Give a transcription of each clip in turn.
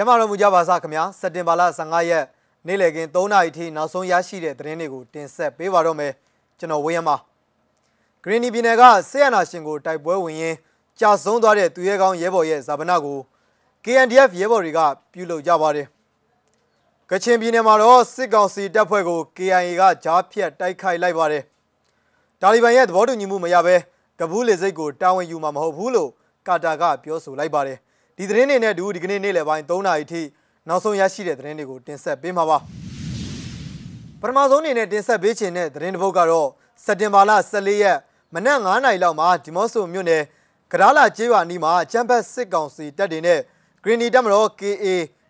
ကျမတော်မူကြပါစားခင်ဗျာစက်တင်ဘာလ15ရက်နေ့လည်ခင်း3နာရီထိနောက်ဆုံးရရှိတဲ့သတင်းတွေကိုတင်ဆက်ပေးပါတော့မယ်ကျွန်တော်ဝေယမဂရင်းနီပြည်နယ်ကဆေးရနာရှင်ကိုတိုက်ပွဲဝင်ရင်းကြာဆုံးသွားတဲ့သူရဲကောင်းရဲဘော်ရဲ့ဇာပနာကို KNDF ရဲဘော်တွေကပြုလုပ်ကြပါတယ်ကချင်ပြည်နယ်မှာတော့စစ်ကောင်စီတပ်ဖွဲ့ကို KIA ကကြားဖြတ်တိုက်ခိုက်လိုက်ပါတယ်တာလီဘန်ရဲ့သဘောတူညီမှုမရဘဲကဘူးလေစိတ်ကိုတာဝန်ယူမှာမဟုတ်ဘူးလို့ကာတာကပြောဆိုလိုက်ပါတယ် ဒီသတင်းတွေနဲ့တူဒီကနေ့နေ့လယ်ပိုင်း3နာရီထိနောက်ဆုံးရရှိတဲ့သတင်းတွေကိုတင်ဆက်ပေးမှာပါပထမဆုံးအနေနဲ့တင်ဆက်ပေးခြင်းတဲ့သတင်းတစ်ပုဒ်ကတော့စက်တင်ဘာလ14ရက်မနက်9နာရီလောက်မှာဒီမော့ဆိုမြို့နယ်ကဒါလာကျေးရွာနီးမှာချမ်ဘတ်စစ်ကောင်စီတပ်တွေနဲ့ဂရင်းနီတပ်မတော် KA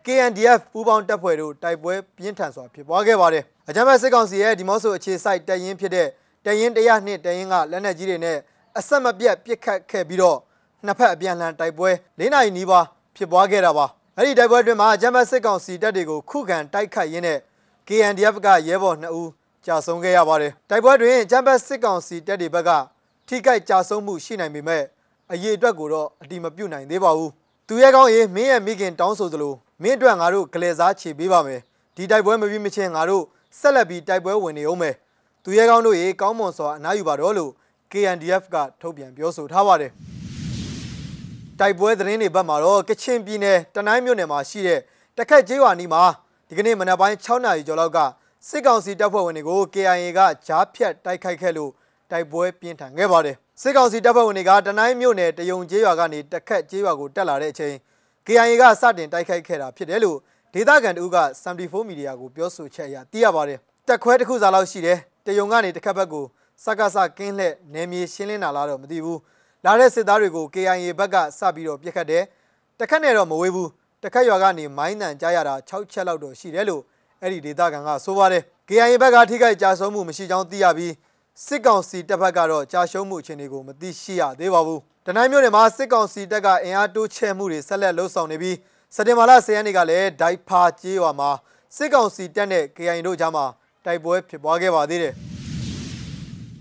KNDF ပူးပေါင်းတပ်ဖွဲ့တို့တိုက်ပွဲပြင်းထန်စွာဖြစ်ပွားခဲ့ပါတယ်အကြမ်းဖက်စစ်ကောင်စီရဲ့ဒီမော့ဆိုအခြေစိုက်တပ်ရင်းဖြစ်တဲ့တပ်ရင်း100နှစ်တပ်ရင်းကလက်နက်ကြီးတွေနဲ့အဆက်မပြတ်ပစ်ခတ်ခဲ့ပြီးတော့ နှစ်ဖက်အပြန်အလှန်တိုက်ပွဲ၄နာရီနီးပါးဖြစ်ပွားခဲ့တာပါအဲ့ဒီတိုက်ပွဲအတွင်းမှာဂျမ်ဘတ်စစ်ကောင်စီတပ်တွေကိုခုခံတိုက်ခိုက်ရင်းနဲ့ KNDF ကရဲဘော်2ဦးကြာဆုံးခဲ့ရပါတယ်တိုက်ပွဲတွင်ဂျမ်ဘတ်စစ်ကောင်စီတပ်တွေဘက်ကထိခိုက်ကြာဆုံးမှုရှိနိုင်ပေမဲ့အရေးအတွက်ကိုတော့အတိမပြုတ်နိုင်သေးပါဘူးသူရဲကောင်းရေးမင်းရဲ့မိခင်တောင်းဆိုသလိုမင်းအတွက်ငါတို့ကလေးစားချေပေးပါမယ်ဒီတိုက်ပွဲမပြီးမချင်းငါတို့ဆက်လက်ပြီးတိုက်ပွဲဝင်နေအောင်မယ်သူရဲကောင်းတို့ရေကောင်းမွန်စွာအနားယူပါတော့လို့ KNDF ကထုတ်ပြန်ပြောဆိုထားပါတယ် တိုက်ပွဲသတင်းတွေဘက်မှာတော့ကချင်ပြည်နယ်တနိုင်းမြို့နယ်မှာရှိတဲ့တခက်ကျေးရွာနီးမှာဒီကနေ့မနက်ပိုင်း6နာရီကျော်လောက်ကစစ်ကောင်စီတပ်ဖွဲ့ဝင်တွေကို KIA ကကြားဖြတ်တိုက်ခိုက်ခဲ့လို့တိုက်ပွဲပြင်းထန်ခဲ့ပါတယ်စစ်ကောင်စီတပ်ဖွဲ့ဝင်တွေကတနိုင်းမြို့နယ်တယုံကျေးရွာကနေတခက်ကျေးရွာကိုတက်လာတဲ့အချိန် KIA ကစတင်တိုက်ခိုက်ခဲ့တာဖြစ်တယ်လို့ဒေသခံတို့က74မီဒီယာကိုပြောဆိုချက်အရသိရပါတယ်တက်ခွဲတစ်ခုစားလောက်ရှိတယ်တယုံကနေတခက်ဘက်ကိုစကားစကင်းလှဲ့နယ်မြေရှင်းလင်းလာလားတော့မသိဘူး လာတဲ့စစ်သားတွေကို KIA ဘက်ကစပြီးတော့ပြစ်ခတ်တယ်တခက်နဲ့တော့မဝေးဘူးတခက်ရွာကနေမိုင်းတန်ကြားရတာ6ချက်လောက်တော့ရှိတယ်လို့အဲ့ဒီဒေသခံကဆိုပါတယ် KIA ဘက်ကထိခိုက်ကြဆုံးမှုမရှိကြောင်းသိရပြီးစစ်ကောင်စီတပ်ဖက်ကတော့ကြာရှုံးမှုအခြေအနေကိုမသိရှိရသေးပါဘူးတနိုင်းမြို့နယ်မှာစစ်ကောင်စီတပ်ကအင်အားတိုးချဲ့မှုတွေဆက်လက်လှုပ်ဆောင်နေပြီးစက်တင်ဘာလ10ရက်နေ့ကလည်းဒိုက်ဖာကျေးရွာမှာစစ်ကောင်စီတပ်နဲ့ KIA တို့ကြားမှာတိုက်ပွဲဖြစ်ပွားခဲ့ပါသေးတယ်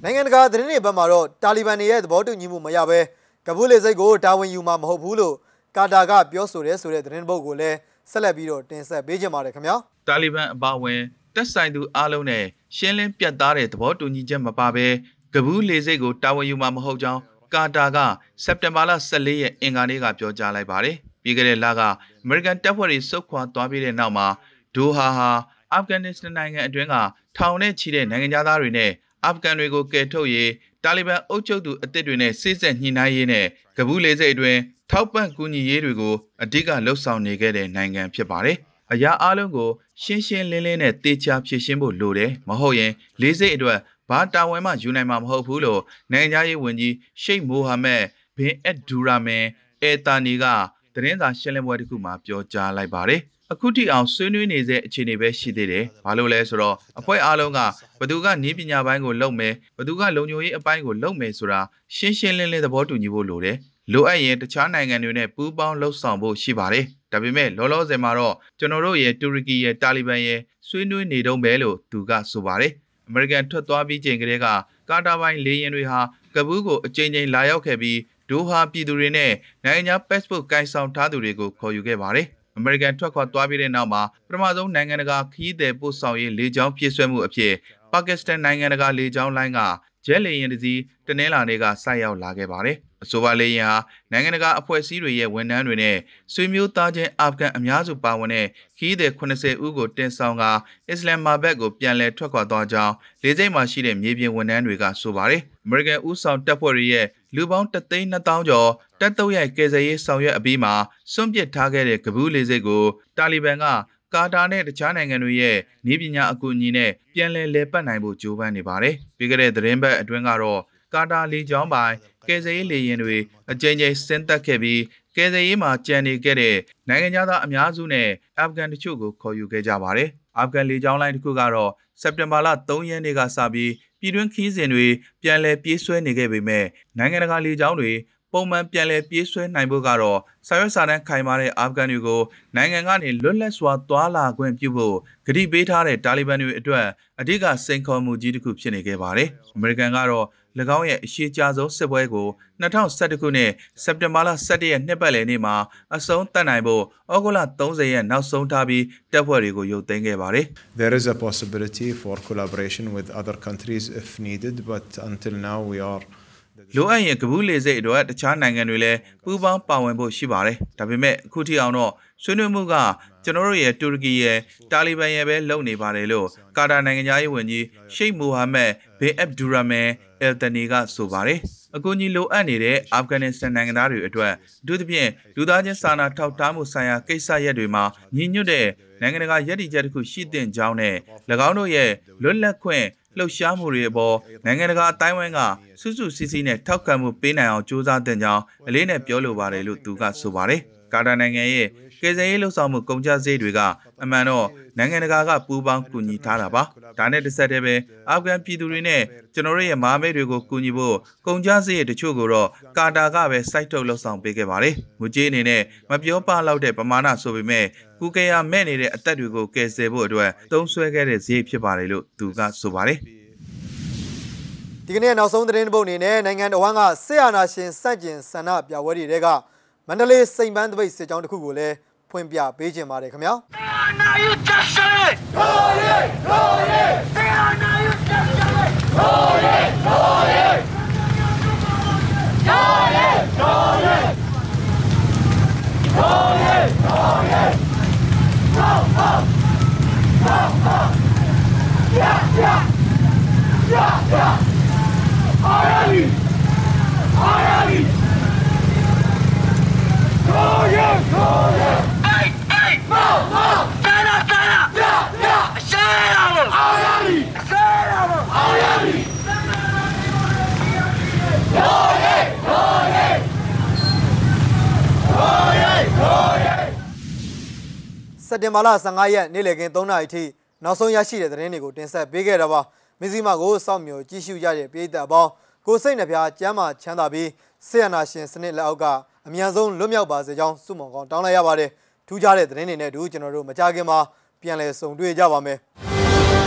နိုင်ငံတကာသတင်းတွေဘက်မှာတော့တာလီဘန်တွေရဲ့သဘောတူညီမှုမရဘဲကဘူးလေစိတ်ကိုတာဝန်ယူမှာမဟုတ်ဘူးလို့ကာတာကပြောဆိုတယ်ဆိုတဲ့သတင်းပုတ်ကိုလည်းဆက်လက်ပြီးတော့တင်ဆက်ပေးကြပါရခင်ဗျာတာလီဘန်အပါဝင်တက်ဆိုင်သူအားလုံးနဲ့ရှင်းလင်းပြတ်သားတဲ့သဘောတူညီချက်မပါဘဲကဘူးလေစိတ်ကိုတာဝန်ယူမှာမဟုတ်ကြောင်းကာတာကစက်တင်ဘာလ14ရက်အင်္ဂါနေ့ကပြောကြားလိုက်ပါတယ်ပြီးခဲ့တဲ့လကအမေရိကန်တပ်ဖွဲ့တွေစုခွာသွားပြီးတဲ့နောက်မှာဒိုဟာဟာအာဖဂန်နစ္စတန်နိုင်ငံအတွင်းကထောင်နဲ့ချီတဲ့နိုင်ငံသားတွေနဲ့ အာဖဂန်တွေကိုကယ်ထုတ်ရေးတာလီဘန်အုပ်ချုပ်သူအသစ်တွေနဲ့စစ်ဆက်ညှိနှိုင်းရေးနဲ့ကဘူးလေစိတ်အတွင်းထောက်ပံ့ကူညီရေးတွေကိုအဓိကလှုပ်ဆောင်နေခဲ့တဲ့နိုင်ငံဖြစ်ပါတယ်။အရာအလုံးကိုရှင်းရှင်းလင်းလင်းနဲ့တေချာဖြည့်ရှင်းဖို့လိုတယ်။မဟုတ်ရင်လေးစိတ်အတွက်ဘာတာဝန်မှယူနိုင်မှာမဟုတ်ဘူးလို့နိုင်ငံသားရေးဝန်ကြီးရှိတ်မိုဟာမက်ဘင်အက်ဒူရာမန်အဲတာနီကသတင်းစာရှင်းလင်းပွဲတစ်ခုမှာပြောကြားလိုက်ပါတယ်။ အခုထိအောင်ဆွေးနွေးနေတဲ့အခြေအနေပဲရှိသေးတယ်။ဘာလို့လဲဆိုတော့အဖွဲ့အားလုံးကဘသူကနီးပညာပိုင်းကိုလုပ်မယ်ဘသူကလုံခြုံရေးအပိုင်းကိုလုပ်မယ်ဆိုတာရှင်းရှင်းလင်းလင်းသဘောတူညီဖို့လိုတယ်။လိုအပ်ရင်တခြားနိုင်ငံတွေနဲ့ပူးပေါင်းလှုပ်ဆောင်ဖို့ရှိပါတယ်။ဒါပေမဲ့လောလောဆယ်မှာတော့ကျွန်တော်တို့ရဲ့တူရကီရဲ့တာလီဘန်ရဲ့ဆွေးနွေးနေတုံးပဲလို့သူကဆိုပါတယ်။အမေရိကန်ထွက်သွားပြီးချိန်ကလေးကကာတာပိုင်းလေယာဉ်တွေဟာကဘူးကိုအကြိမ်ကြိမ်လာရောက်ခဲ့ပြီးဒိုဟာပြည်သူတွေနဲ့နိုင်ငံခြား passport ကိုင်ဆောင်ထားသူတွေကိုခေါ်ယူခဲ့ပါတယ် အမေရိကန်ထွက်ခွာသွားပြီးတဲ့နောက်မှာပထမဆုံးနိုင်ငံတကာခီးသည်ပို့ဆောင်ရေးလေကြောင်းပြည့်စွဲမှုအဖြစ်ပါကစ္စတန်နိုင်ငံတကာလေကြောင်းလိုင်းကဂျက်လေယာဉ်တစ်စီးတနင်္လာနေ့ကဆိုက်ရောက်လာခဲ့ပါတယ်။အဆိုပါလေယာဉ်ဟာနိုင်ငံတကာအဖွဲ့အစည်းတွေရဲ့ဝန်ထမ်းတွေနဲ့ဆွေမျိုးသားချင်းအာဖဂန်အများစုပါဝင်တဲ့ခီးသည်80ဦးကိုတင်ဆောင်ကအစ္စလမ်မာဘတ်ကိုပြန်လည်ထွက်ခွာသွားကြောင်းလေဆိပ်မှာရှိတဲ့မြေပြင်ဝန်ထမ်းတွေကဆိုပါတယ်။အမေရိကန်ဦးဆောင်တပ်ဖွဲ့တွေရဲ့ လူပေါင်း3,200ကျော်တပ်တုပ်ရိုက်ကယ်ဆယ်ရေးဆောင်ရွက်အပြီးမှာစွန့်ပစ်ထားခဲ့တဲ့ကဘူးလေဆိပ်ကိုတာလီဘန်ကကာတာနဲ့တခြားနိုင်ငံတွေရဲ့နည်းပညာအကူအညီနဲ့ပြန်လည်လည်ပတ်နိုင်ဖို့ကြိုးပမ်းနေပါတယ်။ပြီးခဲ့တဲ့သတင်းပတ်အတွင်းကတော့ကာတာလေကြောင်းပိုင်းကယ်ဆယ်ရေးလေယာဉ်တွေအကြိမ်ကြိမ်ဆင်းသက်ခဲ့ပြီးကယ်ဆယ်ရေးမှာကြံနေခဲ့တဲ့နိုင်ငံသားအများစုနဲ့အာဖဂန်တချို့ကိုခေါ်ယူခဲ့ကြပါတယ်။ အာဖဂန်လေကြောင်းလိုင်းတစ်ခုကတော့စက်တင်ဘာလ3ရက်နေ့ကစပြီးပြည်တွင်းခီးစဉ်တွေပြန်လည်ပြေးဆွဲနေခဲ့ပေမဲ့နိုင်ငံတကာလေကြောင်းတွေ ပုံမှန်ပြန်လည်ပြေးဆွဲနိုင်ဖို့ကတော့ဆာရွက်စာတမ်းခိုင်မာတဲ့အာဖဂန်တွေကိုနိုင်ငံကနေလွတ်လပ်စွာသွားလာခွင့်ပြုဖို့ကတိပေးထားတဲ့တာလီဘန်တွေအတွက်အဓိကစိန်ခေါ်မှုကြီးတစ်ခုဖြစ်နေခဲ့ပါတယ်။အမေရိကန်ကတော့၎င်းရဲ့အရှိကြဆုံးစစ်ပွဲကို2011ခုနှစ်စက်တင်ဘာလ17ရက်နှစ်ပတ်လည်နေ့မှာအဆုံးသတ်နိုင်ဖို့ဩဂုတ်လ30ရက်နောက်ဆုံးထားပြီးတပ်ဖွဲ့တွေကိုရုပ်သိမ်းခဲ့ပါတယ် There is a possibility for collaboration with other countries if needed, but until now we are လိုအပ်ရင်ကဘူးလေစိတ်အတွက်တခြားနိုင်ငံတွေလည်းပူးပေါင်းပါဝင်ဖို့ရှိပါတယ်။ဒါပေမဲ့အခုထိအောင်တော့ဆွေးနွေးမှုကကျွန်တော်တို့ရဲ့တူရကီရဲ့တာလီဘန်ရဲ့ပဲလုပ်နေပါတယ်လို့ကာတာနိုင်ငံသားရေးဝန်ကြီးရှိတ်မိုဟာမက်ဘင်အက်ဒူရာမန်အယ်တနီကဆိုပါတယ်။အကူအညီလိုအပ်နေတဲ့အာဖဂန်နစ္စတန်နိုင်ငံသားတွေအတွက်အထူးသဖြင့်လူသားချင်းစာနာထောက်ထားမှုဆိုင်ရာကိစ္စရပ်တွေမှာညီညွတ်တဲ့နိုင်ငံတကာရည်တည်ချက်တစ်ခုရှိသင့်ကြောင်းနဲ့၎င်းတို့ရဲ့လွတ်လပ်ခွင့် လှုပ်ရှားမှုတွေအပေါ်နိုင်ငံတကာအတိုင်းအဝိုင်းကစွစွစီးစီးနဲ့ထောက်ခံမှုပေးနိုင်အောင်ကြိုးစားတဲ့ကြောင်းအလေးနဲ့ပြောလိုပါတယ်လို့သူကဆိုပါတယ်။ကာတာနိုင်ငံရဲ့ ကယ်ဆယ်ရေးလှုပ်ဆောင်မှုကုန်ကျစရိတ်တွေကအမှန်တော့နိုင်ငံတကာကပူးပေါင်းကူညီထားတာပါ။ဒါနဲ့တစ်ဆက်တည်းပဲအာဖဂန်ပြည်သူတွေနဲ့ကျွန်တော်တို့ရဲ့မာမိတ်တွေကိုကူညီဖို့ကုန်ကျစရိတ်တချို့ကိုတော့ကာတာကပဲစိုက်ထုတ်လှုပ်ဆောင်ပေးခဲ့ပါတယ်။ငွေကြေးအနေနဲ့မပြောပလောက်တဲ့ပမာဏဆိုပေမဲ့ကုကေယာမဲ့နေတဲ့အသက်တွေကိုကယ်ဆယ်ဖို့အတွက်သုံးစွဲခဲ့တဲ့စရိတ်ဖြစ်ပါတယ်လို့သူကဆိုပါတယ်။ဒီကနေ့နောက်ဆုံးသတင်းတစ်ပုဒ်အနေနဲ့နိုင်ငံတော်ဝန်ကဆေးအာနာရှင်စန့်ကျင်ဆန္ဒပြပွဲတွေကမန္တလေးစိန်ပန်းတပိတ်စစ်ကြောင်းတစ်ခုကိုလည်း ဖွင့်ပြပေးခြင်းပါတယ်ခင်ဗျာ Now you just say it! Glory! Glory! Now you just say it! Glory! Glory! Glory! Glory! Glory! Glory! Go! Go! Go! Go! Yeah! စက်တင်ဘာလ15ရက်နေ့လည်ခင်း3နာရီထိနောက်ဆုံးရရှိတဲ့သတင်းတွေကိုတင်ဆက်ပေးခဲ့တာပါမဇီမာကိုစောင့်မျှော်ကြည့်ရှုကြတဲ့ပြည်သက်အပေါင်းကိုစိတ်နှပြကျမ်းမာချမ်းသာပြီးဆေးရနာရှင်စနစ်လက်အောက်ကအမြန်ဆုံးလွတ်မြောက်ပါစေကြောင်းဆုမွန်ကောင်းတောင်းလိုက်ရပါတယ် ထူးခြားတဲ့သတင်းတွေနဲ့တို့ကျွန်တော်တို့မကြခင်မှာပြန်လည်ဆုံတွေ့ကြပါမယ်။